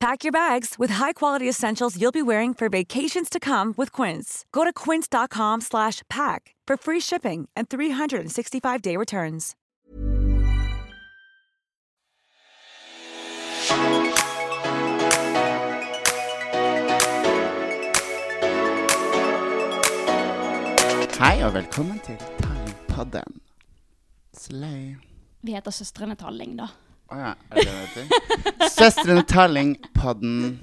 Pack your bags with high-quality essentials you'll be wearing for vacations to come with Quince. Go to quince.com slash pack for free shipping and 365-day returns. Hei og velkommen til Tallingpodden. Slay. Vi heter Søstrene Talling, da. Å ja, er det det det heter? Søstrene Tallingpodden.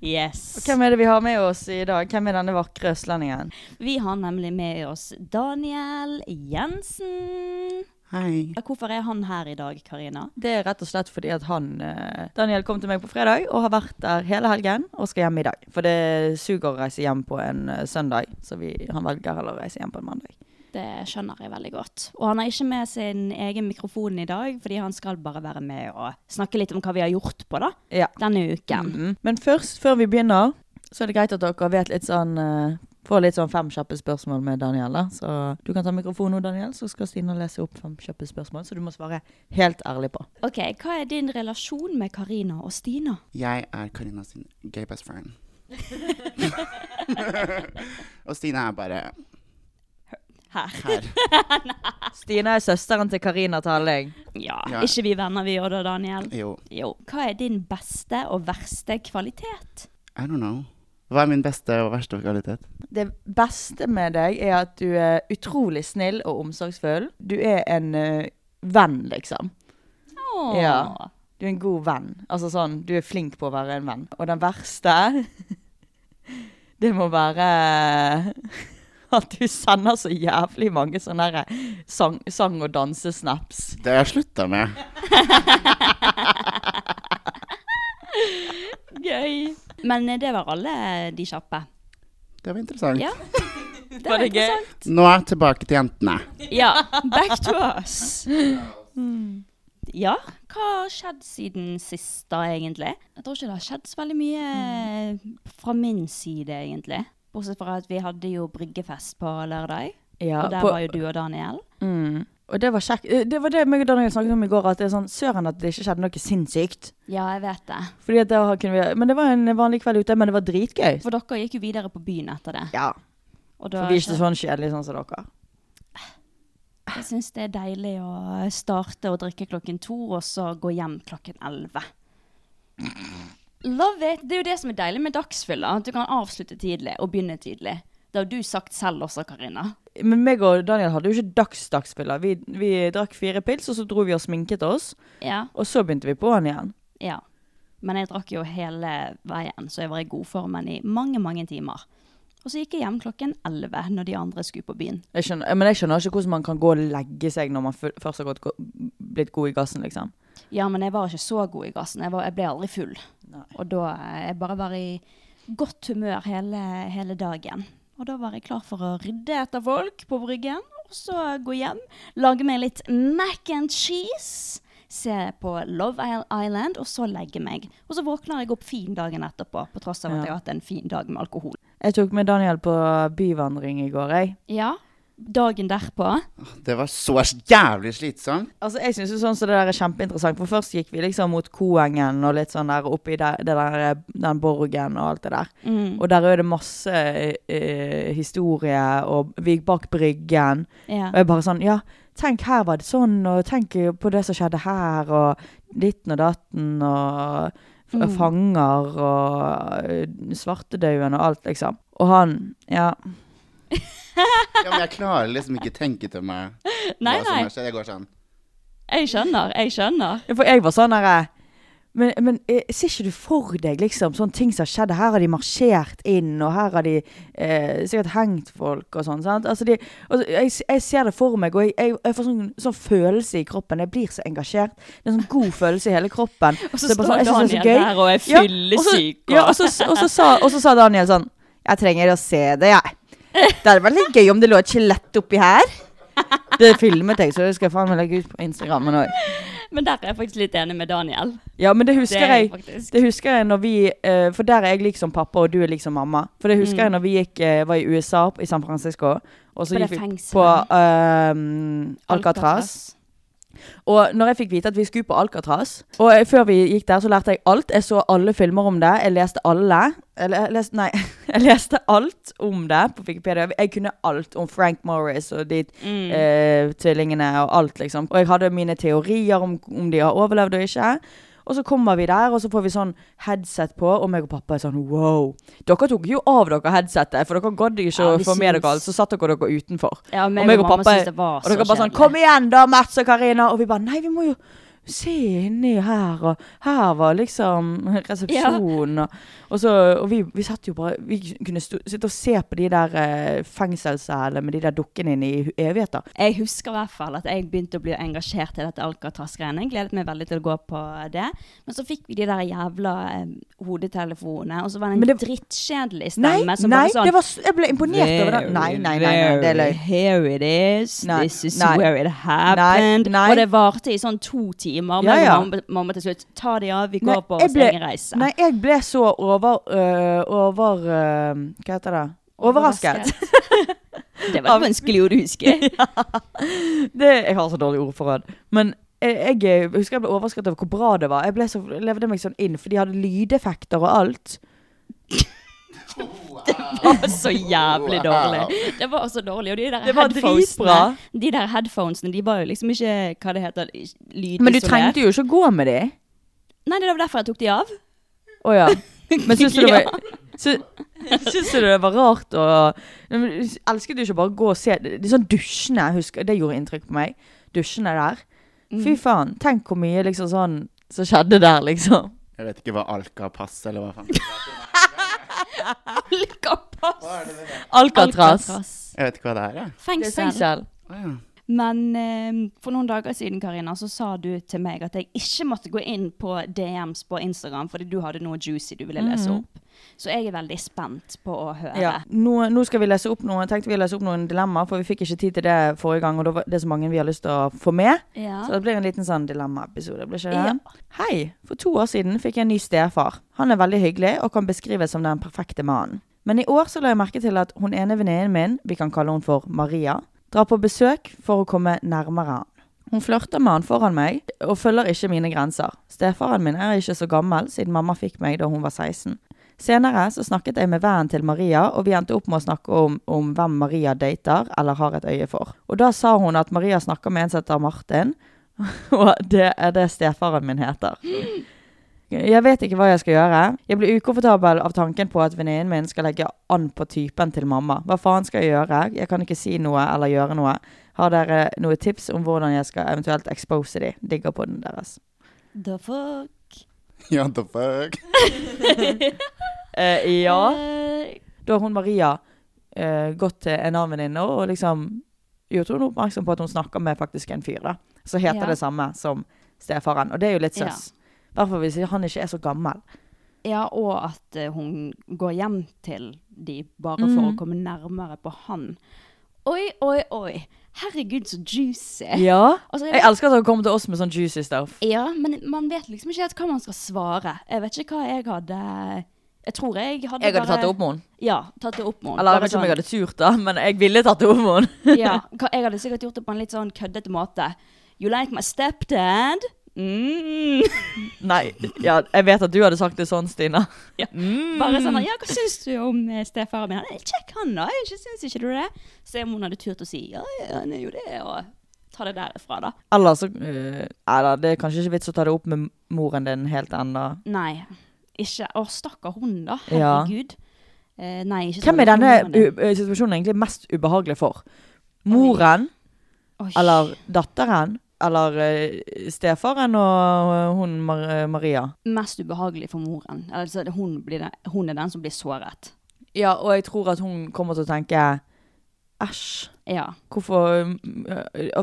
Yes. Hvem er det vi har med oss i dag? Hvem er denne vakre østlendingen? Vi har nemlig med oss Daniel Jensen. Hei. Hvorfor er han her i dag, Karina? Det er rett og slett fordi at han eh, Daniel kom til meg på fredag og har vært der hele helgen og skal hjem i dag. For det suger å reise hjem på en eh, søndag, så vi, han velger heller å reise hjem på en mandag. Det skjønner jeg veldig godt. Og han har ikke med sin egen mikrofon i dag, fordi han skal bare være med og snakke litt om hva vi har gjort på da, Ja. denne uken. Mhm. Men først, før vi begynner, så er det greit at dere vet litt sånn uh, Får litt sånn fem kjappe spørsmål med Daniel. da. Så du kan ta mikrofonen nå, Daniel, så skal Stine lese opp fem kjappe spørsmål. Så du må svare helt ærlig på. Ok, Hva er din relasjon med Karina og Stina? Jeg er Karina sin gay best friend. og Stina er bare Her. her. Stine er søsteren til Karina Talling. Ja, Ja. Ikke vi venner, vi òg da, Daniel? Jo, Jo. Hva er din beste og verste kvalitet? I don't know. Hva er min beste og verste kvalitet? Det beste med deg er at du er utrolig snill og omsorgsfull. Du er en uh, venn, liksom. Åh. Ja. Du er en god venn. Altså sånn, du er flink på å være en venn. Og den verste Det må være at du sender så jævlig mange sånne sang, sang- og dansesnaps. Det har jeg slutta med. Gøy. Men eh, det var alle de kjappe. Det var interessant. Ja. Det Var det gøy? Nå er jeg tilbake til jentene. Ja. Back to us. Ja, hva har skjedd siden sist da, egentlig? Jeg tror ikke det har skjedd så veldig mye eh, fra min side, egentlig. Bortsett fra at vi hadde jo bryggefest på lørdag. Ja, og der på- var jo du og Daniel. Mm. Og det var kjekt. Eh, Det var det meg og Daniel snakket om i går, at det er sånn søren at det ikke skjedde noe sinnssykt. Ja, jeg vet det. Fordi at da kunne vi, men det var en vanlig kveld ute, men det var dritgøy. For dere gikk jo videre på byen etter det. Ja, Og da for vi er ikke sånn kjedelige sånn som dere. Jeg syns det er deilig å starte å drikke klokken to, og så gå hjem klokken elleve. Love it! Det er jo det som er deilig med dagsfylla. At du kan avslutte tidlig og begynne tidlig. Det har du sagt selv også, Karina. Men meg og Daniel hadde jo ikke dags-dagsfylla. Vi, vi drakk fire pils, og så dro vi og sminket oss. Ja, Og så begynte vi på den igjen. ja. Men jeg drakk jo hele veien, så jeg var i godformen i mange, mange timer. Og så gikk jeg hjem klokken elleve når de andre skulle på byen. Jeg skjønner, men jeg skjønner ikke hvordan man kan gå og legge seg når man først har gått, blitt god i gassen, liksom. Ja, men jeg var ikke så god i gassen. Jeg, var, jeg ble aldri full. Nei. Og da eh, jeg bare var i godt humør hele, hele dagen. Og da var jeg klar for å rydde etter folk på bryggen, og så gå hjem, lage meg litt mac and cheese, se på Love Island, og så legge meg. Og så våkner jeg opp fin dagen etterpå, på tross av at Ja. jeg har hatt en fin dag med alkohol. Jeg tok med Daniel på byvandring i går, jeg. Ja, dagen derpå. Det var så jævlig slitsomt. Altså, jeg syns sånn så det der er kjempeinteressant. For først gikk vi liksom mot Koengen og litt sånn der oppi der, der, den borgen og alt det der. Mm. Og der er det masse uh, historie, og vi gikk bak bryggen. Ja. Og jeg bare sånn Ja, tenk her var det sånn, og tenk på det som skjedde her, og ditten og datten, og Mm. fanger, og eh, svartedauden og alt, liksom. Og han Ja. Ja, men jeg klarer liksom ikke tenke til meg Nei, hva som nei. har skjedd. Jeg går sånn Jeg skjønner. Jeg skjønner. Ja, For jeg var sånn derre men, men eh, ser ikke du for deg liksom sånne ting som har skjedd? Her har de marsjert inn, og her har de eh, sikkert hengt folk og sånn. sant? Altså de, altså, jeg, jeg ser det for meg, og jeg, jeg, jeg får sånn, sånn følelse i kroppen. Jeg blir så engasjert. Det er en sånn god følelse i hele kroppen. Og så Det er står sånn, så Daniel der og er Ja, og så- Ja, og så, og, så sa, og så sa Daniel sånn Jeg trenger å se det, jeg. Det hadde vært litt gøy om det lå et skjelett oppi her. Det filmet jeg, så det skal jeg faen meg legge ut på Instagrammen òg. Men der er jeg faktisk litt enig med Daniel. Ja, men det husker det jeg faktisk. Det husker jeg når vi uh, For der er jeg liksom pappa, og du er liksom mamma. For det husker Mm. jeg når vi gikk, uh, var i USA, i San Francisco. Og så På gikk vi på um, Alcatraz. Og når jeg fikk vite at vi skulle på Alcatraz Og før vi gikk der, så lærte jeg alt. Jeg så alle filmer om det. Jeg leste alle. Eller jeg leste, nei, jeg leste alt om det på Wikipedia. Jeg kunne alt om Frank Morris og de Mm. eh, tvillingene og alt, liksom. Og jeg hadde mine teorier om om de har overlevd og ikke. Og så kommer vi der, og så får vi sånn headset på, og meg og pappa er sånn wow. Dere tok jo av dere headsetet, for dere gadd ikke Ja, å få med dere alt. Så satt dere dere utenfor. Ja, meg Og meg og, og mamma pappa- Og dere bare sånn. Kom igjen da, Mats og Karina! Og vi bare Nei, vi må jo se inni her, og her var liksom resepsjonen, og, og så Og vi, vi satt jo bare Vi kunne stå, sitte og se på de der eh, fengselscelene med de der dukkene inne i evigheter. Jeg husker i hvert fall at jeg begynte å bli engasjert i dette Alcatraz-greiene. Gledet meg veldig til å gå på det. Men så fikk vi de der jævla eh, hodetelefonene, og så var det en det- drittkjedelig Nei, som nei, sånn det var, jeg ble imponert over det. Nei, nei, nei, nei, det er løgn. Here it is. Nei, This is where it happened. Og det varte i sånn to timer. Ja, ja. mamma, mamma til slutt Ta de av, vi Nei, går på jeg vår ble- egen reise. Nei, jeg ble så over uh, Over uh, Hva heter det? Overrasket. det var et vanskelig ord å huske. Det, jeg har så dårlig ordforråd. Men jeg, jeg husker jeg ble overrasket over hvor bra det var. Jeg så, levde meg sånn inn, for de hadde lydeffekter og alt. Det var så jævlig dårlig. Det var så dårlig. Og de der Det var headphonesene dritbra. De der headphonesene, de var jo liksom ikke Hva det heter Lydisolert. Men du trengte jo ikke å gå med de. Nei, det var derfor jeg tok de av. Å ja. Men syns du det var sy, Syns du det var rart å Men Elsket du ikke bare å gå og se De sånn dusjene, husker, det gjorde inntrykk på meg. Dusjene der. Mm. Fy faen. Tenk hvor mye liksom sånn som skjedde der, liksom. Jeg vet ikke hva Alka-pass eller hva faen. Alcatraz. Alcatraz. Jeg vet ikke hva det er, jeg. Det er Fengsel. fengsel. Å, ja. Men eh, for noen dager siden, Karina, så sa du til meg at jeg ikke måtte gå inn på DMs på Instagram fordi du hadde noe juicy du ville lese Mhm. opp. Så jeg er veldig spent på å høre. Ja. Nå, nå skal vi lese opp noen, tenkte vi å lese opp noen dilemmaer, for vi fikk ikke tid til det forrige gang, og det var det så mange vi har lyst til å få med. Ja. Så det blir en liten sånn dilemmaepisode. Ja. Hei! For to år siden fikk jeg en ny stefar. Han er veldig hyggelig og kan beskrives som den perfekte mannen. Men i år så la jeg merke til at hun ene venninnen min, vi kan kalle hun for Maria, drar på besøk for å komme nærmere han. Hun flørter med han foran meg, og følger ikke mine grenser. Stefaren min er ikke så gammel, siden mamma fikk meg da hun var 16. Senere så snakket jeg med vennen til Maria, og vi endte opp med å snakke om, om hvem Maria dater eller har et øye for. Og da sa hun at Maria snakker med en som heter Martin, og det er det stefaren min heter. Jeg vet ikke hva jeg skal gjøre. Jeg blir ukomfortabel av tanken på at venninnen min skal legge an på typen til mamma. Hva faen skal jeg gjøre? Jeg kan ikke si noe eller gjøre noe. Har dere noe tips om hvordan jeg skal eventuelt expose de? Digger på den deres. The fuck? Ja, the fuck. uh, ja. Da har hun Maria uh, gått til en annen venninne og liksom gjort henne oppmerksom på at hun snakker med faktisk en fyr. da. Så heter Ja. det samme som stefaren. Og det er jo litt Ja. I hvert fall hvis han ikke er så gammel. ja, og at eh, hun går hjem til de bare for å Mhm. komme nærmere på han. Oi, oi, oi. Herregud, så juicy. Ja. Altså, jeg Jeg elsker at han kommer til oss med sånn juicy stuff. Ja, men man vet liksom ikke helt hva man skal svare. Jeg vet ikke hva jeg hadde Jeg tror jeg hadde Jeg hadde bare tatt det opp med henne. Ja, tatt det opp med henne. Eller jeg vet ikke om jeg sånn- hadde turt da, men jeg ville tatt det opp med henne. ja, jeg hadde sikkert gjort det på en litt sånn køddete måte. You like my stepdad? Mm. Nei, ja, jeg vet at du hadde sagt det sånn, Stina. Ja. Mm. Bare sånn Ja, hva syns du om eh, stefaren min? Han er kjekk, han da. Ikke, syns ikke du det? Se om hun hadde turt å si ja, ja, han er jo det, og ta det derfra, da. Eller så Nei uh, da, det er kanskje ikke vits å ta det opp med moren din helt ennå. Nei. Ikke Å, stakkar hun, da. Herregud. Eh, nei, ikke Hvem er denne situasjonen egentlig mest ubehagelig for? Moren, Oi. eller datteren, eller ø, stefaren og hun Mar Maria? Mest ubehagelig for moren. Altså, hun, blir det, hun er den som blir såret. Ja, og jeg tror at hun kommer til å tenke Æsj. Ja. Hvorfor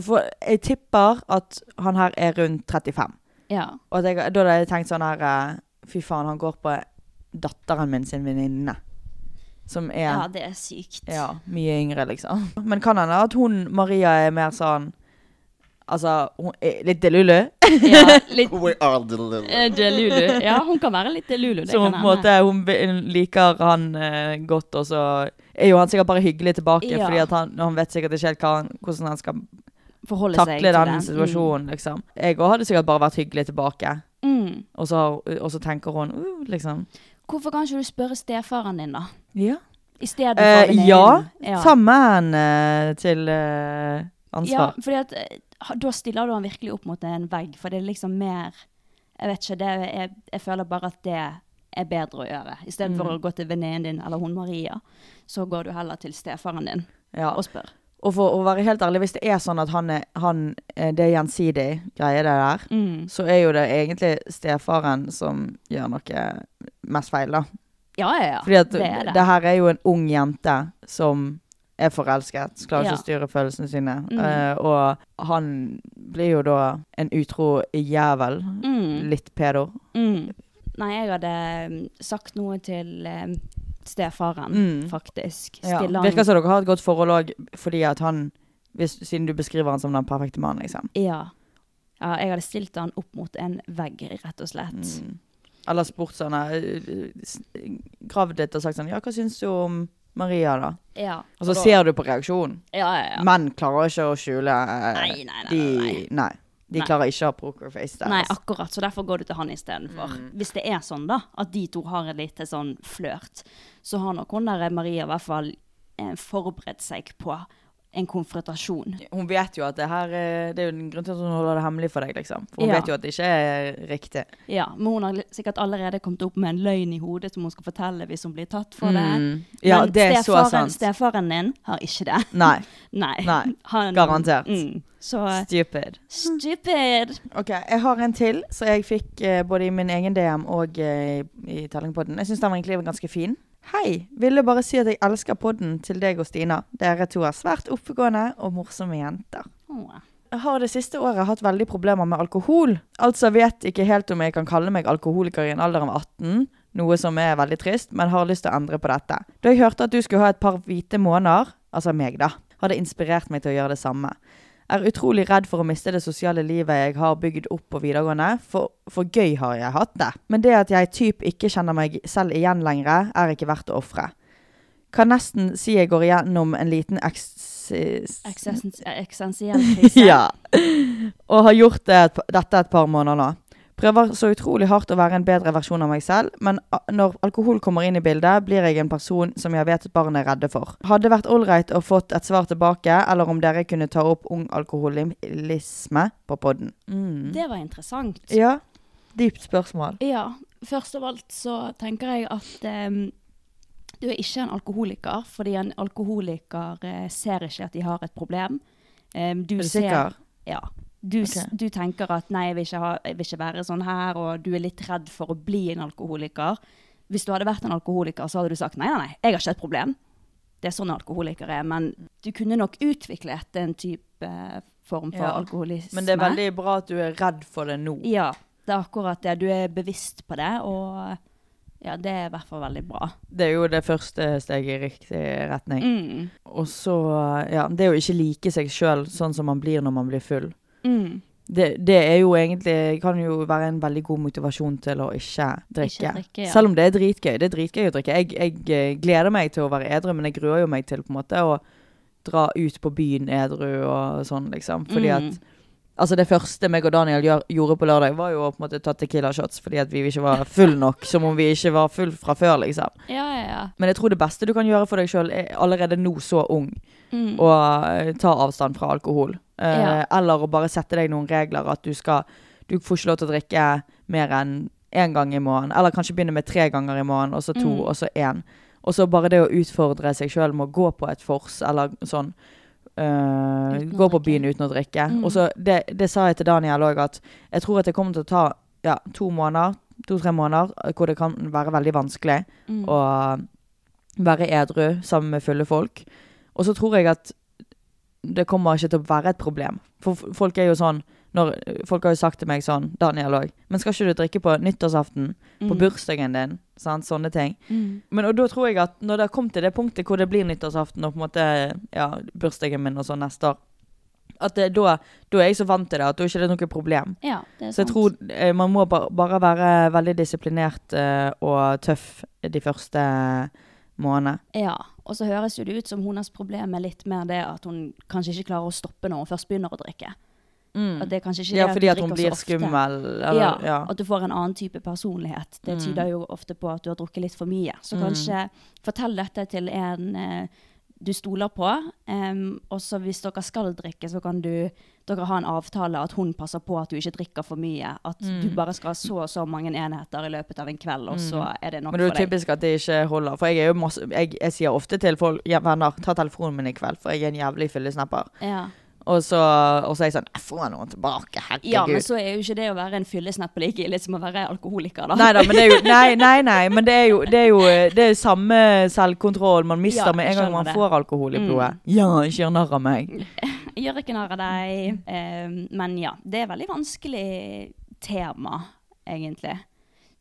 For jeg tipper at han her er rundt 35. Ja. Og jeg, da hadde jeg tenkt sånn her Fy faen, han går på datteren min sin venninne. Som er ja, det er sykt. Ja, mye yngre, liksom. Men kan hende at hun, Maria, er mer sånn Altså, hun er litt delulu. Ja, litt We are delulu. eh, delulu. Ja, hun kan være litt delulu. Det Så hun måte Hun liker han uh, godt, og så er jo han sikkert bare hyggelig tilbake. Ja. Fordi at han, han vet sikkert ikke helt hva han, hvordan han skal Forholde takle den, den situasjonen. situasjonen, liksom. Jeg òg hadde sikkert bare vært hyggelig tilbake. Mm. Mm. Og så, og så tenker hun uh, liksom Hvorfor kan ikke du spørre stefaren din, da? Ja. I stedet for for venninnen? ja. ja. Sammen uh, til ansvar. Ja, fordi at eh, da stiller du han virkelig opp mot en vegg, for det er liksom mer Jeg vet ikke, det er, jeg føler bare at det er bedre å gjøre. Istedenfor Mm. å gå til venninnen din eller hun Maria, så går du heller til stefaren din Ja. og spør. Og for å være helt ærlig, hvis det er sånn at han er, han, eh, det er gjensidig greie det der, Mm. så er jo det egentlig stefaren som gjør noe mest feil, da. Ja, ja, ja. Fordi at det det, det. her er jo en ung jente som er forelsket, klarer ikke å styre følelsene sine. Mm. Uh, og han blir jo da en utro jævel. Mm. Litt pedo. Mm. Nei, jeg hadde mm, sagt noe til eh, stefaren, Mm. faktisk. Ja. Han- Virker som dere har et godt forhold òg, fordi at han hvis, Siden du beskriver han som den perfekte mannen, liksom. Ja. ja. Jeg hadde stilt han opp mot en vegg, rett og slett. Mm. Eller spurt sånn eh, Gravd litt og sagt sånn Ja, hva syns du om Maria, da? Ja. Og så da- ser du på reaksjonen. Ja, ja, ja. Menn klarer ikke å skjule eh, Nei, nei, nei, de, nei. De klarer ikke å ha pokerface der. Nei, altså. akkurat. Så derfor går du til han istedenfor. Mm. Hvis det er sånn, da, at de to har en lite sånn flørt, så har nok hun der Maria i hvert fall eh, forberedt seg på en konfrontasjon. Hun vet jo at det her eh, Det er jo en grunn til at hun holder det hemmelig for deg, liksom. For hun Ja. vet jo at det ikke er riktig. Ja, Men hun har sikkert allerede kommet opp med en løgn i hodet som hun skal fortelle hvis hun blir tatt for det. Mm. Ja, Men det så stefaren, sant. stefaren din har ikke det. Nei. Nei. Nei. Han, Garantert. Mm. Så Stupid. stupid. OK, jeg har en til, så jeg fikk uh, både i min egen DM og uh, i, i Tellingpodden. Jeg syns den var egentlig ganske fin. Hei! Ville bare si at jeg elsker podden til deg og Stina. Dere to er svært oppegående og morsomme jenter. Åh. Jeg har det siste året hatt veldig problemer med alkohol. Altså vet ikke helt om jeg kan kalle meg alkoholiker i en alder av 18, noe som er veldig trist, men har lyst til å endre på dette. Da jeg hørte at du skulle ha et par hvite måneder, altså meg da, har det inspirert meg til å gjøre det samme. Er utrolig redd for å miste det sosiale livet jeg har bygd opp på videregående, for, for gøy har jeg hatt det. Men det at jeg typ ikke kjenner meg selv igjen lenger, er ikke verdt å ofre. Kan nesten si jeg går igjennom en liten eks... Eksistens- Eksistensiell krise. ja. Og har gjort det, et dette et par måneder nå. Prøver så utrolig hardt å være en bedre versjon av meg selv, men når alkohol kommer inn i bildet, blir jeg en person som jeg vet at barn er redde for. Hadde vært ålreit å fått et svar tilbake, eller om dere kunne ta opp ung alkoholisme på podden. Mm. Det var interessant. Ja. Dypt spørsmål. Ja, først av alt så tenker jeg at um du er ikke en alkoholiker, fordi en alkoholiker eh, ser ikke at de har et problem. Um, du Er du ser- sikker? Ja. Du, okay. Du tenker at nei, jeg vil, ha, jeg vil ikke være sånn her, og du er litt redd for å bli en alkoholiker. Hvis du hadde vært en alkoholiker, så hadde du sagt nei, nei, nei, jeg har ikke et problem. Det er sånn alkoholikere er, men du kunne nok utviklet en type eh, form for Ja. alkoholisme. Men det er veldig bra at du er redd for det nå. Ja, det er akkurat det. Du er bevisst på det, og ja, det er i hvert fall veldig bra. Det er jo det første steget i riktig retning. Mm. Og så, ja, det å ikke like seg sjøl sånn som man blir når man blir full. Mm. det, det er jo egentlig kan jo være en veldig god motivasjon til å ikke drikke. Ikke drikke, ja. Selv om det er dritgøy. Det er dritgøy å drikke. Jeg, jeg eh, gleder meg til å være edru, men jeg gruer jo meg til på en måte å dra ut på byen edru og sånn, liksom. Fordi Mm. at Altså Det første meg og Daniel gjør, gjorde på lørdag, var jo å på en måte ta Tequila-shots fordi at vi ikke var full nok. Som om vi ikke var full fra før, liksom. Ja, ja, ja. Men jeg tror det beste du kan gjøre for deg sjøl, er allerede nå så ung, Mm. å eh, ta avstand fra alkohol. Eh, Ja. Eller å bare sette deg noen regler. At du skal Du får ikke lov til å drikke mer enn én gang i måneden. Eller kanskje begynne med tre ganger i måneden, og så to, Mm. og så én. Og så bare det å utfordre seg sjøl med å gå på et fors, eller sånn Uh, Gå på byen uten å drikke. Mm. Og så det, det sa jeg til Daniel òg, at jeg tror at det kommer til å ta ja, to måneder, to-tre måneder, eh, hvor det kan være veldig vanskelig Mm. å være edru sammen med fulle folk. Og så tror jeg at det kommer ikke til å være et problem. For folk er jo sånn når, Folk har jo sagt til meg sånn, Daniel òg Men skal ikke du drikke på nyttårsaften? På Mm. bursdagen din? Sant? Sånne ting. Mm. Men og da tror jeg at når det har kommet til det punktet hvor det blir nyttårsaften og på en måte ja, bursdagen min og sånn neste år At det, da, da er jeg så vant til det at da er ikke det noe problem. Ja, det Så jeg tror eh, man må bare være veldig disiplinert eh, og tøff de første månedene. Ja, og så høres jo det ut som hennes problem er litt mer det at hun kanskje ikke klarer å stoppe når hun først begynner å drikke. At det er kanskje ikke Ja, det fordi du at hun blir skummel. Eller, ja, ja. At du får en annen type personlighet. Det Mm. tyder jo ofte på at du har drukket litt for mye. Så Mm. kanskje fortell dette til en eh, du stoler på. Um, og så hvis dere skal drikke, så kan du dere ha en avtale at hun passer på at du ikke drikker for mye. At Mm. du bare skal ha så og så mange enheter i løpet av en kveld, og så er det nok for deg. Men det er jo typisk at det ikke holder. For jeg er jo masse Jeg, jeg sier ofte til folk ja, venner, ta telefonen min i kveld, for jeg er en jævlig fyllesnapper. Ja. Og så, og så er jeg sånn Jeg får noen tilbake, herregud. ja, men så er jo ikke det å være en fyllesneppe like ille som å være alkoholiker, da. Neida, men det er jo Nei, nei, nei men det er jo, det er jo det er samme selvkontroll man mister Ja, med en gang man det. får alkohol i Mm. blodet. Ja, ikke gjør narr av meg. Gjør ikke narr av deg. Eh, men ja, det er veldig vanskelig tema, egentlig.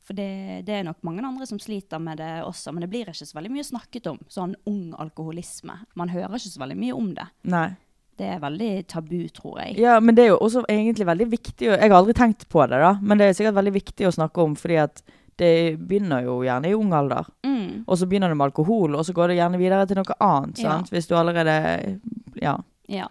For det, det er nok mange andre som sliter med det også, men det blir ikke så veldig mye snakket om. Sånn ung alkoholisme. Man hører ikke så veldig mye om det. Nei. Det er veldig tabu, tror jeg. Ja, men det er jo også egentlig veldig viktig Jeg har aldri tenkt på det, da, men det er sikkert veldig viktig å snakke om, fordi at det begynner jo gjerne i ung alder. Mm. Og så begynner det med alkohol, og så går det gjerne videre til noe annet. Ja. Hvis du allerede Ja. Ja.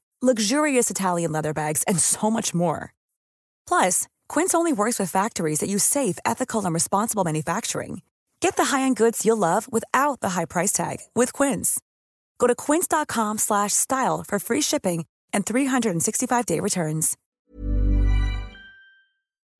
luxurious Italian leather bags, and so much more. Plus, Quince only works with factories that use safe, ethical, and responsible manufacturing. Get the high-end goods you'll love without the high price tag with Quince. Go to quince.com slash style for free shipping and 365-day returns.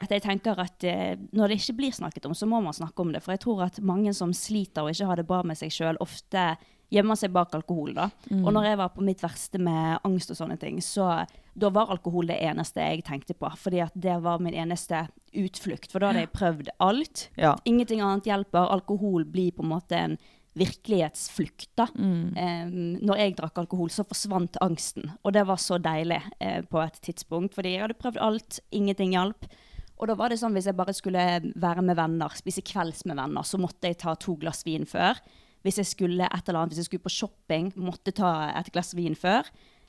jeg tenker at eh, når det ikke blir snakket om, så må man snakke om det. For jeg tror at mange som sliter og ikke har det bra med seg sjøl, ofte gjemmer seg bak alkohol. da. Og når jeg var på mitt verste med angst og sånne ting, så da var alkohol det eneste jeg tenkte på. Fordi at det var min eneste utflukt. For da hadde jeg prøvd alt. Ja. Ingenting annet hjelper. Alkohol blir på en måte en virkelighetsflukt. da. Eh, når jeg drakk alkohol, så forsvant angsten. Og det var så deilig uh, på et tidspunkt, fordi jeg hadde prøvd alt, ingenting hjalp. Og da var det sånn hvis jeg bare skulle være med venner, spise kvelds med venner, så måtte jeg ta to glass vin før. Hvis jeg skulle et eller annet, hvis jeg skulle på shopping, måtte ta et glass vin før.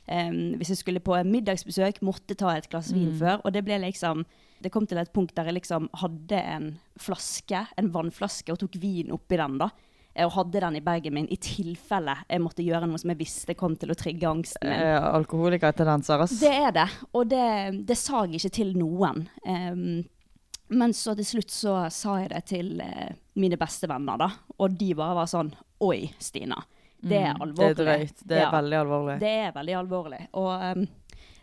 Um, hvis jeg skulle på middagsbesøk, måtte ta et glass vin Mm. før. Og det ble liksom Det kom til et punkt der jeg liksom hadde en flaske, en vannflaske, og tok vin oppi den, da. Eh, Og hadde den i bagen min i tilfelle jeg måtte gjøre noe som jeg visste kom til å trigge angsten min. Eh, Alkoholikertendenser, ass. Det er det, og det, det sa jeg ikke til noen. Um, men så til slutt så sa jeg det til eh, mine beste venner, da. Og de bare var sånn Oi, Stina. Det er Mm, alvorlig. Det er drøyt. Det er Ja, veldig alvorlig. Det er veldig alvorlig. Og um,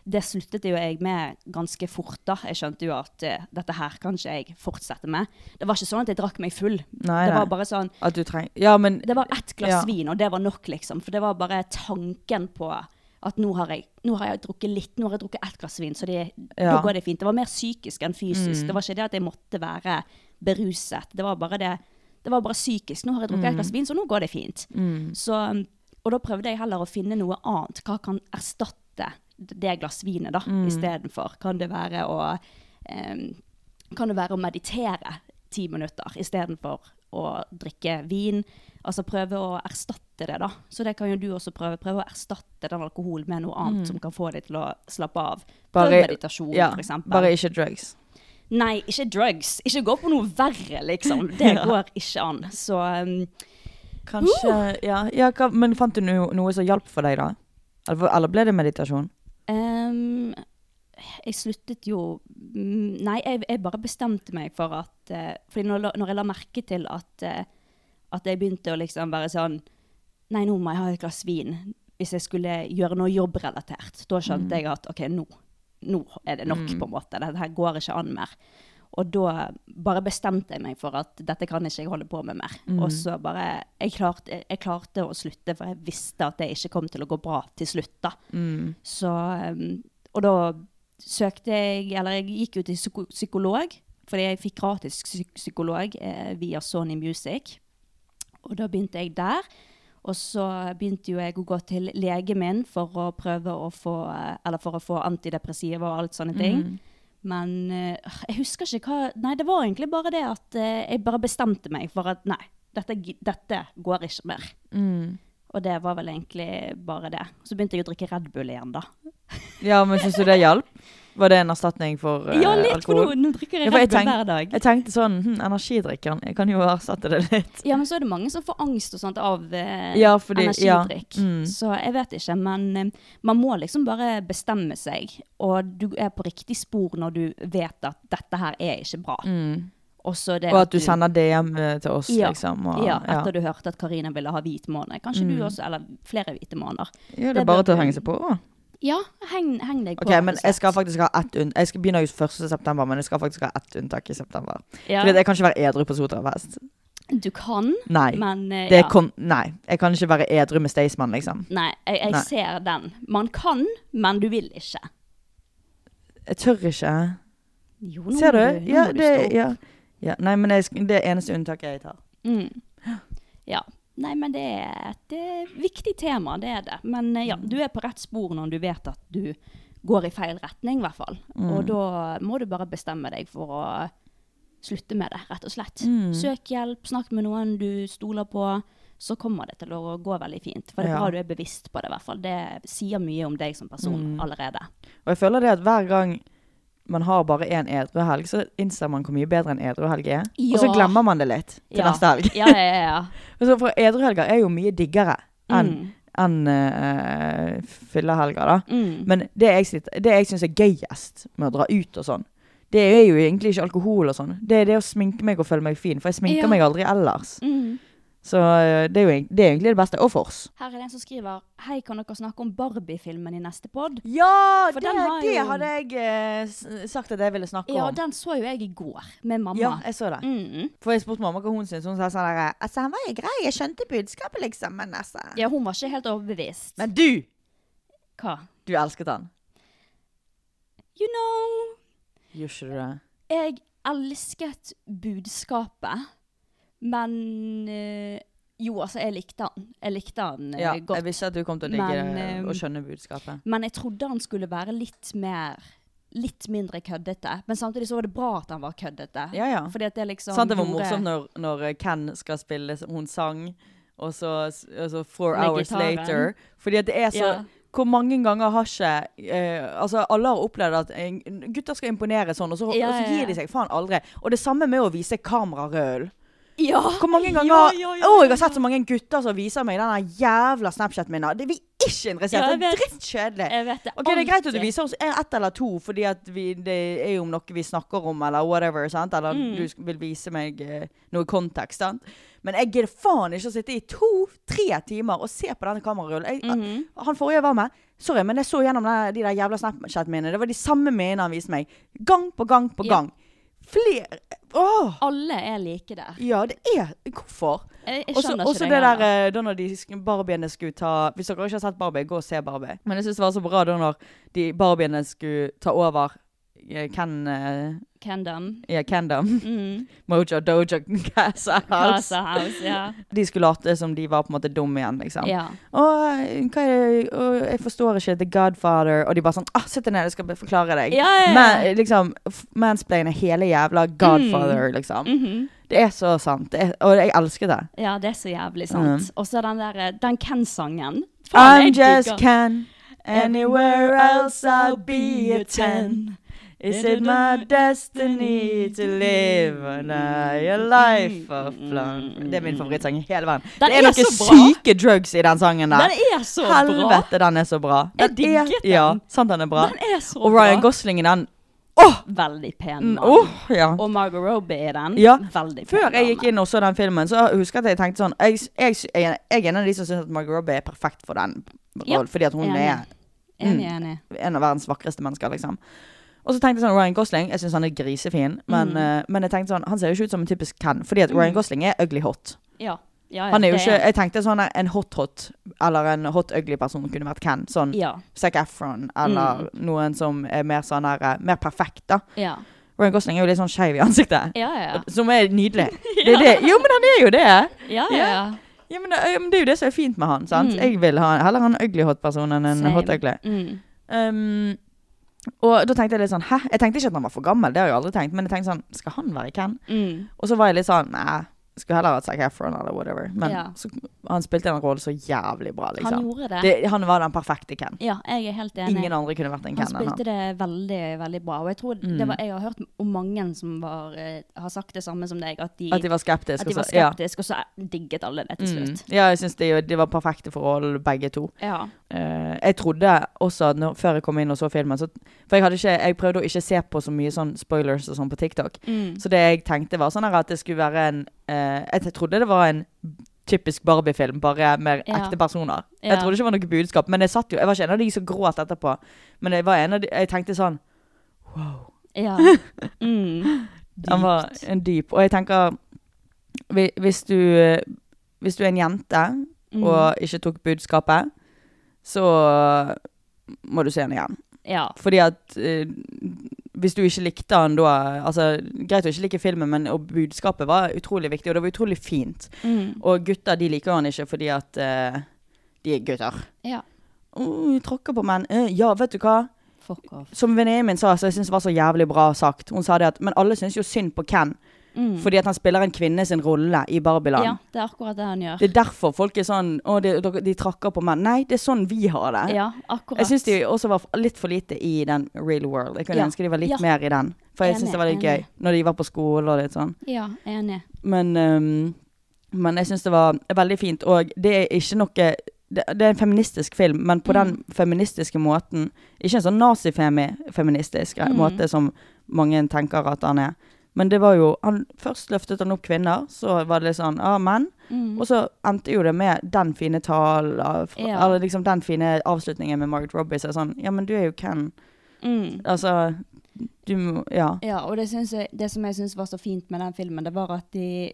det sluttet jo jeg med ganske fort, da. Jeg skjønte jo at uh, dette her kan ikke jeg fortsette med. Det var ikke sånn at jeg drakk meg full. Nei, det nei. var bare sånn Ja, men det var ett glass Ja. vin, og det var nok, liksom. For det var bare tanken på at nå har jeg, nå har jeg drukket litt, nå har jeg drukket ett glass vin, så det, Ja. da går det fint. Det var mer psykisk enn fysisk. Mm. Det var ikke det at jeg måtte være beruset. Det var bare det det var bare psykisk. Nå har jeg drukket et ett glass vin, så nå går det fint. Mm. Så, um, og da prøvde jeg heller å finne noe annet. Hva kan erstatte det glass vinet, da, Mm. istedenfor? Kan det være å em, Kan det være å meditere ti minutter istedenfor å drikke vin? Altså prøve å erstatte det, da. Så det kan jo du også prøve. Prøve å erstatte den alkoholen med noe annet Mm. som kan få deg til å slappe av. Prøv Bare- meditasjon, ja, eksempel. Bare ikke drugs. Nei, ikke drugs. Ikke gå på noe verre, liksom. Det Ja. går ikke an. Så um, Kanskje Ja, ja men fant du noe, noe som hjalp for deg, da? Eller, ble det meditasjon? Ehm, jeg sluttet jo mm, Nei, jeg, jeg bare bestemte meg for at uh, Fordi når, når jeg la merke til at, uh, at jeg begynte å liksom være sånn Nei, nå må jeg ha et glass vin hvis jeg skulle gjøre noe jobbrelatert. Da skjønte Mm. jeg at OK, nå, nå er det nok, Mm. på en måte. Dette her går ikke an mer. Og da bare bestemte jeg meg for at dette kan ikke jeg holde på med mer. Mm. Og så bare jeg klarte, jeg klarte å slutte, for jeg visste at det ikke kom til å gå bra til slutt. da. Mm. Så, um, og da søkte jeg, eller jeg gikk jo til psykolog, fordi jeg fikk gratis psykolog eh, via Sony Music. Og da begynte jeg der. Og så begynte jo jeg å gå til legen min for å prøve å få, eh, eller for å få antidepressiva og alt sånne ting. Mm. Men eh, jeg husker ikke hva Nei, det var egentlig bare det at eh, jeg bare bestemte meg for at nei, dette, dette går ikke mer. Mm. Og det var vel egentlig bare det. Så begynte jeg å drikke Red Bull igjen, da. Ja, men syns du det hjalp? Var det en erstatning for uh, Ja, litt, for nå, nå drikker jeg Ja, Red Bull hver dag. Jeg tenkte sånn hm, Energidrikken, jeg kan jo erstatte det litt. Ja, men så er det mange som får angst og sånt av uh, Ja, fordi- energidrikk. ja, mm. Så jeg vet ikke, men uh, man må liksom bare bestemme seg. Og du er på riktig spor når du vet at dette her er ikke bra. Mm. Og Og at du sender DM til oss, ja, liksom. Og, ja, etter du hørte at Karina ville ha hvit måned. Kanskje Mm. du også, eller flere hvite måneder. Ja, det Det er bare til å henge seg på. Ja, heng, heng deg på. Ok, men jeg skal faktisk ha ett unntak. Jeg skal begynne ut 1. september, men jeg skal faktisk ha ett unntak i september. Ja. Fordi jeg kan ikke være edru på Sotrafest. Du kan, Nei. men uh, Det ja. kon nei. Jeg kan ikke være edru med Staysman, liksom. Nei, jeg, jeg Nei. ser den. Man kan, men du vil ikke. Jeg tør ikke. Jo, nå Ser du? må nå Ja, må du det, stå opp. ja. ja. Nei, men jeg, det er eneste unntaket jeg tar. Mm. Ja. Nei, men det er et eh, viktig tema, det er det. Men eh, ja, Mm. du er på rett spor når du vet at du går i feil retning, i hvert fall. Mm. Og da må du bare bestemme deg for å slutte med det, rett og slett. Mm. Søk hjelp, snakk med noen du stoler på. Så kommer det til å gå veldig fint. For det er Ja. bra du er bevisst på det, i hvert fall. Det sier mye om deg som person Mm. allerede. Og jeg føler det at hver gang man har bare én edru helg, så innser man hvor mye bedre en edru helg er. Og så glemmer man det litt til Ja. neste helg. Ja, ja, ja. ja. Og så For edruhelger er jo mye diggere enn Mm. En, uh, fyllehelger, da. Mm. Men det jeg, det jeg syns er gøyest med å dra ut og sånn, det er jo egentlig ikke alkohol og sånn. Det er det å sminke meg og føle meg fin, for jeg sminker Ja. meg aldri ellers. Mm. Så eh, det er jo det er egentlig det beste. Og Fors. Her er det en som skriver Hei, kan dere snakke om Barbie-filmen i neste pod? Ja, For det, det jo- hadde jeg eh, sagt at jeg ville snakke Ja, om. den så jo jeg i går med mamma. Ja, jeg så det. Mm. For jeg spurte mamma hva hun syntes. Hun sa sånn derre Altså, han var jo grei, jeg skjønte budskapet, liksom, men altså ja, hun var ikke helt overbevist. Men du! Hva? Du elsket han. You know Gjør ikke du det? Jeg elsket budskapet, men øh, Jo, altså, jeg likte han. Jeg likte han øh, Ja, godt. jeg visste at du kom til å digge Men, eh, og skjønne budskapet. Men jeg trodde han skulle være litt mer Litt mindre køddete. Men samtidig så var det bra at han var køddete. Ja, ja. Fordi at det liksom Sant det var gjorde- morsomt når, når Ken skal spille Hun sang, og så, og så Four Med Hours gitaren. Later. Fordi at det er så Ja. Hvor mange ganger har ikke eh, Altså, alle har opplevd at en, gutter skal imponere sånn, og så, Ja, og så ja, ja. gir de seg faen aldri. Og det samme med å vise kamerarøl. Ja! Hvor mange ganger Ja, ja, ja, Å, jeg har sett så mange gutter som viser meg den jævla Snapchat-en min. Det er vi ikke interessert i. det er vet. drittkjedelig. Jeg det. Er greit at du viser oss ett eller to, fordi vi, det er jo noe vi snakker om, eller whatever. sant? Eller Mm. du vil vise meg eh, noe kontekst. sant? Men jeg gidder faen ikke å sitte i to-tre timer og se på denne kamerarullen. Jeg- -hmm. Han forrige var med, sorry, men jeg så gjennom den, de der jævla Snapchat-minnene. Det var de samme minnene han viste meg. Gang på gang på gang. Flere Åh! Alle er like der. Ja, det er Hvorfor? Jeg, jeg Og så skjønner ikke Også det der eh, da når de Barbiene skulle ta Hvis dere ikke har sett Barbie, gå og se Barbie. Men jeg syns det var så bra da når de Barbiene skulle ta over Ken uh, Kendam. Ja, Kendam. Mm. Mojo Dojo Casa House. Casa House, ja. De skulle late som de var på en måte dumme igjen, liksom. ja. Og, jeg forstår ikke The Godfather. Og de bare sånn ah, 'Sitt deg ned, jeg skal forklare deg'. Ja, ja, ja. Men, liksom, f- mansplaine hele jævla Godfather, liksom. Mhm. Det er så sant. Er, og jeg elsker det. Ja, det er så jævlig Mm. sant. Og så den der eh, Den Ken-sangen. I'm just Ken. Anywhere else I'll be a ten. Is it my destiny to live a life of love Det er min favorittsang i hele verden. Den det er, er noen syke drugs i den sangen der. Den er så bra. Helvete, den er så bra. Jeg Den digget er, den. Ja, sant den er bra. Den er så Og Ryan. Gosling i den. Veldig pen Mm, mann. Oh, ja. Og Margot Robbie i den. Ja. Veldig pen Før jeg gikk inn og så den filmen, så husker jeg at jeg tenkte sånn Jeg, jeg, jeg, jeg er en av de som syns at Margot Robbie er perfekt for den Ja. Fordi at hun enig. er Enig, enig. en av verdens vakreste mennesker, liksom. Og så tenkte jeg sånn Ryan Gosling, jeg syns han er grisefin, men, Mm. uh, men jeg tenkte sånn Han ser jo ikke ut som en typisk Ken, fordi at Mm. Ryan Gosling er ugly hot. Ja. ja, ja Han er jo ikke Jeg tenkte sånn en hot-hot, eller en hot ugly person kunne vært Ken. Sånn Ja. Zac Efron, eller noen som er mer sånn her eh, Mer perfekt, da. Ja. Ryan Gosling er jo litt sånn skeiv i ansiktet. Ja, ja, ja. Som er nydelig. Det er det. Jo, men han er jo det. Ja, ja, ja. Men det, men det er jo det som er fint med han. sant? Mm. Jeg vil ha, heller en ugly hot person enn en Same. hot ugly. Mm. Um, og da tenkte jeg litt sånn Hæ? Jeg tenkte ikke at han var for gammel, det har jeg aldri tenkt. Men jeg tenkte sånn Skal han være Ken? Mm. Og så var jeg litt sånn Nei, skulle heller hatt Zac Efron eller whatever. Men Ja. så, han spilte en rolle så jævlig bra, liksom. Han gjorde det. Det, han var den perfekte Ken. Ja, jeg er helt enig. Ingen andre kunne vært en Han Ken enn spilte han. det veldig, veldig bra. Og jeg tror Mm. det var, jeg har hørt om mange som var, eh, har sagt det samme som deg, at de, At de var skeptiske. at de var og så- ja. skeptiske, og så digget alle det til Mm. slutt. Ja, jeg syns de, de var perfekte for rollen, begge to. Ja. Eh, jeg trodde også, når, før jeg kom inn og så filmen så, For jeg, ikke, jeg prøvde å ikke se på så mye sånn spoilers og sånn på TikTok. Mm. Så det jeg tenkte var sånn at det skulle være en uh, Jeg trodde det var en typisk Barbie-film, bare med Ja. ekte personer. Ja. Jeg trodde ikke det var noe budskap. Men jeg satt jo Jeg var ikke en av de som gråt etterpå. Men jeg var en av de Jeg tenkte sånn Wow. Ja. Mm. Han var en dyp. Og jeg tenker Hvis du Hvis du er en jente Mm. og ikke tok budskapet, så må du se den igjen. Ja. Fordi at eh, hvis du ikke likte den da altså, Greit å ikke like filmen, men budskapet var utrolig viktig, og det var utrolig fint. Mm. Og gutter de liker han ikke fordi at eh, de er gutter. ja. Oh, tråkker på menn. Eh, ja, vet du hva? Fuck off. Som venninnen min sa, som jeg syns var så jævlig bra sagt. Hun sa det at Men alle syns jo synd på Ken. Mm. Fordi at han spiller en kvinne sin rolle i Barbiland. Ja, det er akkurat det han gjør. Det er derfor folk er sånn Å, de, de, trakker på menn. Nei, det er sånn vi har det. Ja, akkurat. Jeg syns de også var litt for lite i den real world. Jeg kunne Ja. ønske de var litt Ja. mer i den. For jeg syns det var litt enig. gøy når de var på skole og litt sånn. Ja, enig. Men, um, men jeg syns det var veldig fint. Og det er ikke noe det, det er en feministisk film, men på Mm. den feministiske måten Ikke en sånn nazifeministisk Mm. måte som mange tenker at han er. Men det var jo han, Først løftet han opp kvinner, så var det litt sånn Ja, menn. Mm. Og så endte jo det med den fine talen, Ja. eller liksom den fine avslutningen med Margaret Robbie. Så sånn Ja, men du er jo Ken. Mm. Altså Du må Ja. Ja, og det, jeg, det som jeg syns var så fint med den filmen, det var at de,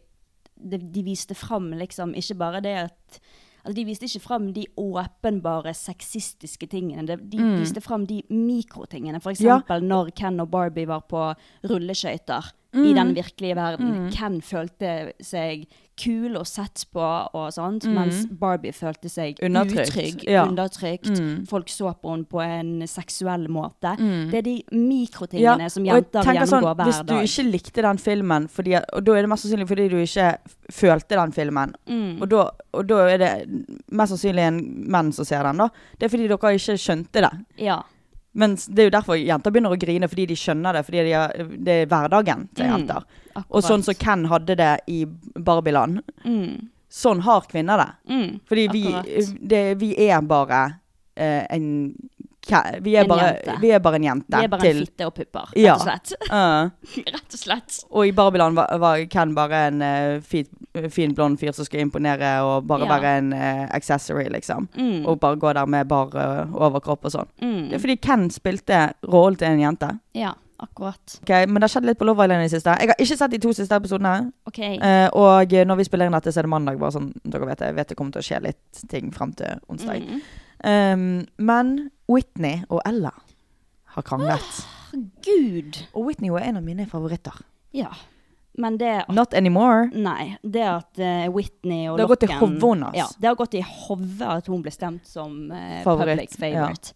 de, de viste fram liksom ikke bare det at Altså, de viste ikke fram de åpenbare sexistiske tingene. De, de Mm. viste fram de mikrotingene. For Ja. når Ken og Barbie var på rulleskøyter i Mm. den virkelige verden. Mm. Ken følte seg kule og sett på og sånt, Mm. mens Barbie følte seg Undertrykt, utrygg, ja. undertrykt. Mm. Folk så på henne på en seksuell måte. Mm. Det er de mikrotingene som og jeg jenter gjennomgår sånn, Hvis du dag. ikke likte den filmen, fordi, og da er det mest sannsynlig fordi du ikke følte den filmen, Mm. og, da, og da er det mest sannsynlig en menn som ser den, da. Det er fordi dere ikke skjønte det. Ja. Men det er jo derfor jenter begynner å grine, fordi de skjønner det. Fordi de er, det er hverdagen til Mm, jenter. Mm, Og sånn som Ken hadde det i Barbieland. Mm. Sånn har kvinner det. Mm, Fordi vi, det, vi er bare eh, en vi er, bare, vi er bare en jente. Vi er bare til, en fitte og pupper, rett og slett. Uh, rett og slett. og i Barbieland var, var Ken bare en uh, fin, fin blond fyr som skulle imponere og bare Ja. være en uh, accessory, liksom. Mm. Og bare gå der med bar uh, overkropp og sånn. Mm. Det er fordi Ken spilte rollen til en jente. Ja, akkurat. Ok, Men det har skjedd litt på Love Island i det siste. Jeg har ikke sett de to siste episodene. Okay. Uh, og når vi spiller inn dette, så er det mandag. Bare sånn, dere vet, jeg vet det kommer til å skje litt ting frem til onsdag. Mm. Um, men Whitney og Ella har kranglet. Gud. Og Whitney er en av mine favoritter. Ja. Men det at Not anymore. Nei. Det at uh, Whitney og Det har gått i Locken- hodet hennes. Ja, det har gått i hodet at hun ble stemt som uh, Favoritt, public favorite.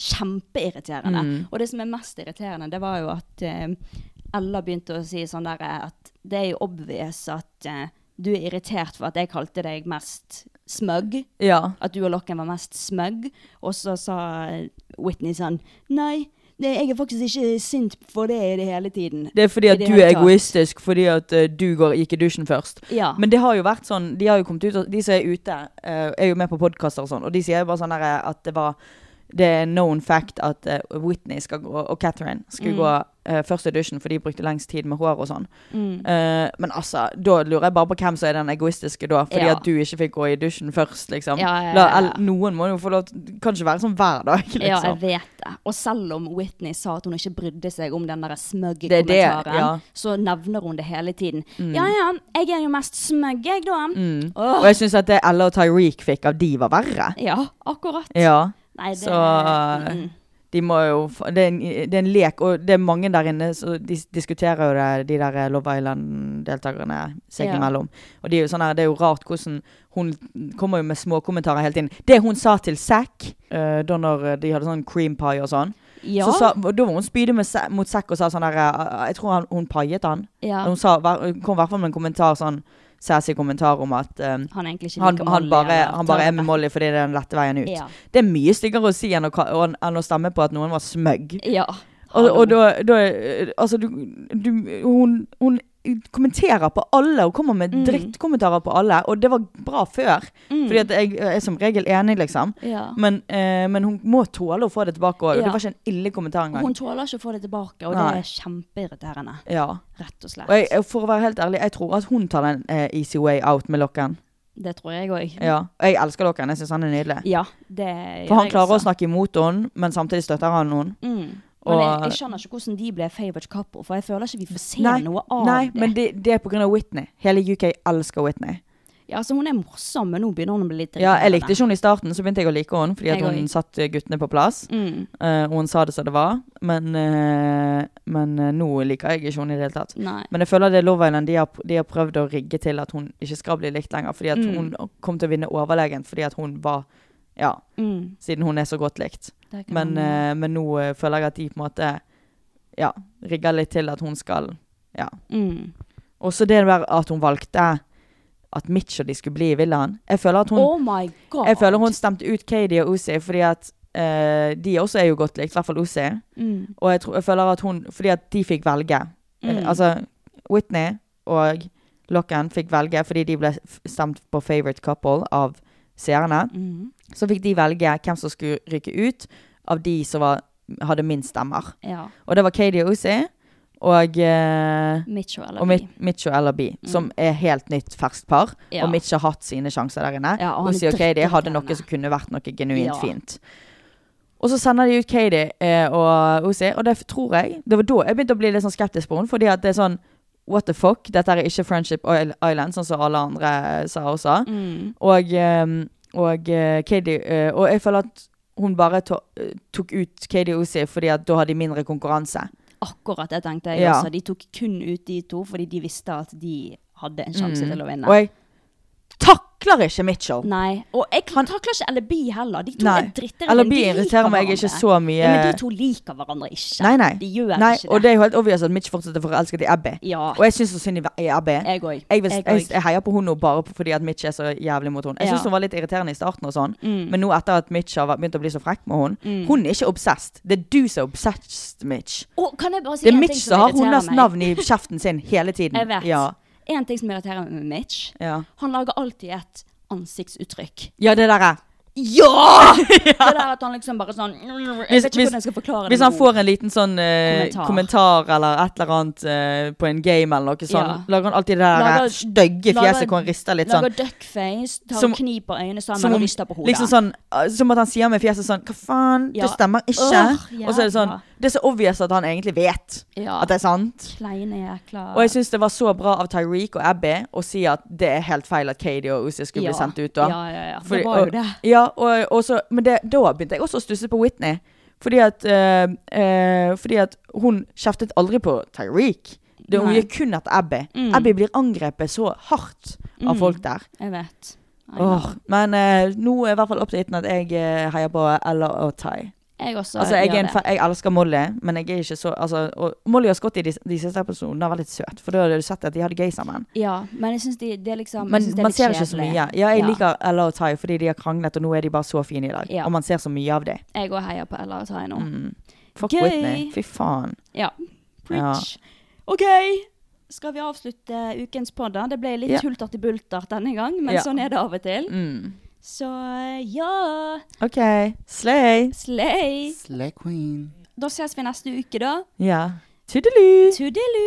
Kjempeirriterende. Mm. Og det som er mest irriterende, det var jo at uh, Ella begynte å si sånn der eh, at det er jo obvious at eh, du er irritert for at jeg kalte deg mest smug. Ja. At du og Lokken var mest smug. Og så sa Whitney sånn Nei, det, jeg er faktisk ikke sint for det i det hele tiden. Det er fordi at du er tatt. egoistisk fordi at uh, du går, gikk i dusjen først. Ja. Men det har jo vært sånn De har jo kommet ut De som er ute, uh, er jo med på podkaster og sånn, og de sier jo bare sånn at det var det er known fact at uh, Whitney skal gå, og Catherine skulle Mm. gå uh, først i dusjen, for de brukte lengst tid med hår og sånn. Mm. Uh, men altså, da lurer jeg bare på hvem som er den egoistiske da, fordi Ja. at du ikke fikk gå i dusjen først, liksom. Ja, ja, La, el- noen må jo få lov til Kan ikke være sånn hver dag, liksom. Ja, jeg vet det. Og selv om Whitney sa at hun ikke brydde seg om den der smugge Det det, kommentaren, ja. så nevner hun det hele tiden. Mm. Ja ja, jeg er jo mest smugg, jeg, da. Åh. Og jeg syns at det Ella og Tyreek fikk av de var verre. Ja, akkurat. Ja. Nei, det Så eh, mm. de må jo det er, en, det er en lek, og det er mange der inne som de diskuterer jo det, de der Love Island-deltakerne seg Ja. imellom. Og de er jo sånn her, det er jo rart hvordan hun kommer jo med småkommentarer hele tiden. Det hun sa til Zack uh, da når de hadde sånn cream pie og sånn, Ja. så sa, da var hun spydig mot Zack og sa sånn der eh, Jeg tror han, hun paiet han. Ja. Hun sa, kom i hvert fall med en kommentar sånn sassy kommentar om at um, Han ikke han, han, bare, han bare er med. Molly fordi det er den lette veien ut. Ja. Det er mye styggere å si enn å, enn å stemme på at noen var smøgg. Ja. Og, og da, da Altså, du, du hun, hun kommenterer på alle, og kommer med Mm. drittkommentarer på alle. Og det var bra før, Mm. fordi at jeg er som regel enig, liksom. Ja. Men, eh, men hun må tåle å få det tilbake òg. Ja. Det var ikke en ille kommentar engang. Hun tåler ikke å få det tilbake, og Nei. det er kjempeirriterende. Ja. Rett og slett. Og jeg, for å være helt ærlig, jeg tror at hun tar den eh, easy way out med Lokken. Det tror jeg òg. Ja. Og jeg elsker Lokken. Jeg syns han er nydelig. Ja, det For han han jeg klarer å snakke imot henne, men samtidig støtter han noen. Mm. Og- jeg, jeg skjønner ikke hvordan de ble favorite couple, for jeg føler ikke vi får se Nei, noe av Nei, det. men det, det er av Whitney. Hele UK elsker Whitney. Ja, altså Hun er morsom, men nå begynner hun å bli litt Ja, jeg likte ikke hun i starten, så begynte jeg å like henne fordi Jeg hun også. satte guttene på plass. Mm. Uh, og hun sa det som det var, men, uh, men uh, nå liker jeg ikke hun i det hele tatt. Nei. Men jeg føler det er Love Island de har, de har prøvd å rigge til at hun ikke skal bli likt lenger. Fordi at Mm. hun kom til å vinne overlegent fordi at hun var Ja, Mm. siden hun er så godt likt. Men, eh, men nå uh, føler jeg at de på en måte Ja, rigger litt til at hun skal Ja. mm. Også det der at hun valgte at Mitch og de skulle bli i villaen. Jeg føler at hun Oh! Jeg føler hun stemte ut Katie og Uzi fordi at uh, de også er jo godt likt, i hvert fall Uzi. mm. Og jeg, tror, jeg føler at hun Fordi at de fikk velge. Mm. altså Whitney og Locken fikk velge fordi de ble stemt på favorite couple av seerne. Mm. Så fikk de velge hvem som skulle rykke ut av de som var, hadde minst stemmer. Ja. Og det var Katie og Uzi og eh, Mitch og Mitch Ella B, som er helt nytt ferskt par. Mm. Ja. Og Mitch har hatt sine sjanser der inne. Ja, og Uzi og Katie hadde noe som kunne vært noe genuint Ja. fint. Og så sender de ut Katie eh, og Uzi, og det tror jeg Det var da jeg begynte å bli litt sånn skeptisk på henne. Fordi at det er sånn What the fuck? Dette er ikke Friendship Island, sånn som alle andre eh, sa også. Mm. Og, eh, og eh, Katie Og jeg føler at hun bare to, tok ut Katie og Uzi fordi at da hadde de mindre konkurranse. Akkurat det tenkte jeg Ja. også. De tok kun ut de to fordi de visste at de hadde en sjanse til å vinne. Mm. Og jeg takler ikke Mitchell. Nei. Og jeg han, takler ikke LB heller. De to Nei. er drittere. LB irriterer meg ikke så mye. Ja, men de to liker hverandre ikke. Nei, nei. De gjør nei ikke Og det. det er jo helt obvious at Mitch fortsetter forelsket i Abby. Ja. Og jeg syns så synd i Abby. Jeg òg. Jeg, Jeg jeg, jeg heier på henne nå bare fordi at Mitch er så jævlig mot henne. Jeg Ja. hun var litt irriterende i starten, og sånn Mm. men nå etter at Mitch har begynt å bli så frekk med henne Mm. Hun er ikke obsessed. Det er du som er obsessed, Mitch. Og kan jeg bare si Det er Mitch som har hennes navn i kjeften sin hele tiden. Jeg vet. Ja. En ting som irriterer meg med Mitch, Ja. han lager alltid et ansiktsuttrykk. ja, det der er Ja! Det der at han liksom bare sånn Jeg vet ikke hvis- hvordan jeg skal forklare det. Hvis han får en liten sånn uh, Kommentar. kommentar. eller et eller annet uh, på en game eller noe sånn, Ja. lager han alltid det der Lager- stygge fjeset hvor han rister litt sånn. Lager duckface, tar Som- kniper øynene sammen Som og rister på hodet. Liksom sånn, eh, som at han sier med fjeset sånn Hva faen? Ja. Det stemmer ikke. Åh, og så er det sånn. Det er så obvious at han egentlig vet Ja. at det er sant. Kleine jækla Og jeg syns det var så bra av Tyreek og Abby å si at det er helt feil at Katie og Uzi skulle bli sendt ut. da. Ja, ja, ja. Det var jo det. Ja, og, og så, men det, da begynte jeg også å stusse på Whitney. Fordi at, øh, øh, fordi at hun kjeftet aldri på Tyreek. Det, hun gikk kun etter Abby. Mm. Abby blir angrepet så hardt av Mm. folk der. Jeg vet. Åh, men øh, nå er i hvert fall opp til hiten at jeg heier på Ella og Ty. Jeg også Altså, jeg, gjør en, det. jeg elsker Molly, men jeg er ikke så altså, og Molly og Scotty de, de siste episodene var litt søt, for da hadde du sett at de hadde gøy sammen. Ja, men jeg syns de, det er liksom Men det er man ser ikke så mye. Ja, jeg Ja. liker Ella og Ty fordi de har kranglet, og nå er de bare så fine i dag. Ja. Og man ser så mye av dem. Jeg òg heier på Ella og Tai nå. Mm. Fuck Gøy. Whitney. Fy faen. Ja. Preach. OK. Skal vi avslutte ukens podder? Det ble litt Ja. hultert i bultert denne gang, men sånn er det av og til. Mm. Så ja OK. Slay. Slay. Slay queen. Da ses vi neste uke, da. Ja. Tudelu. Tudelu.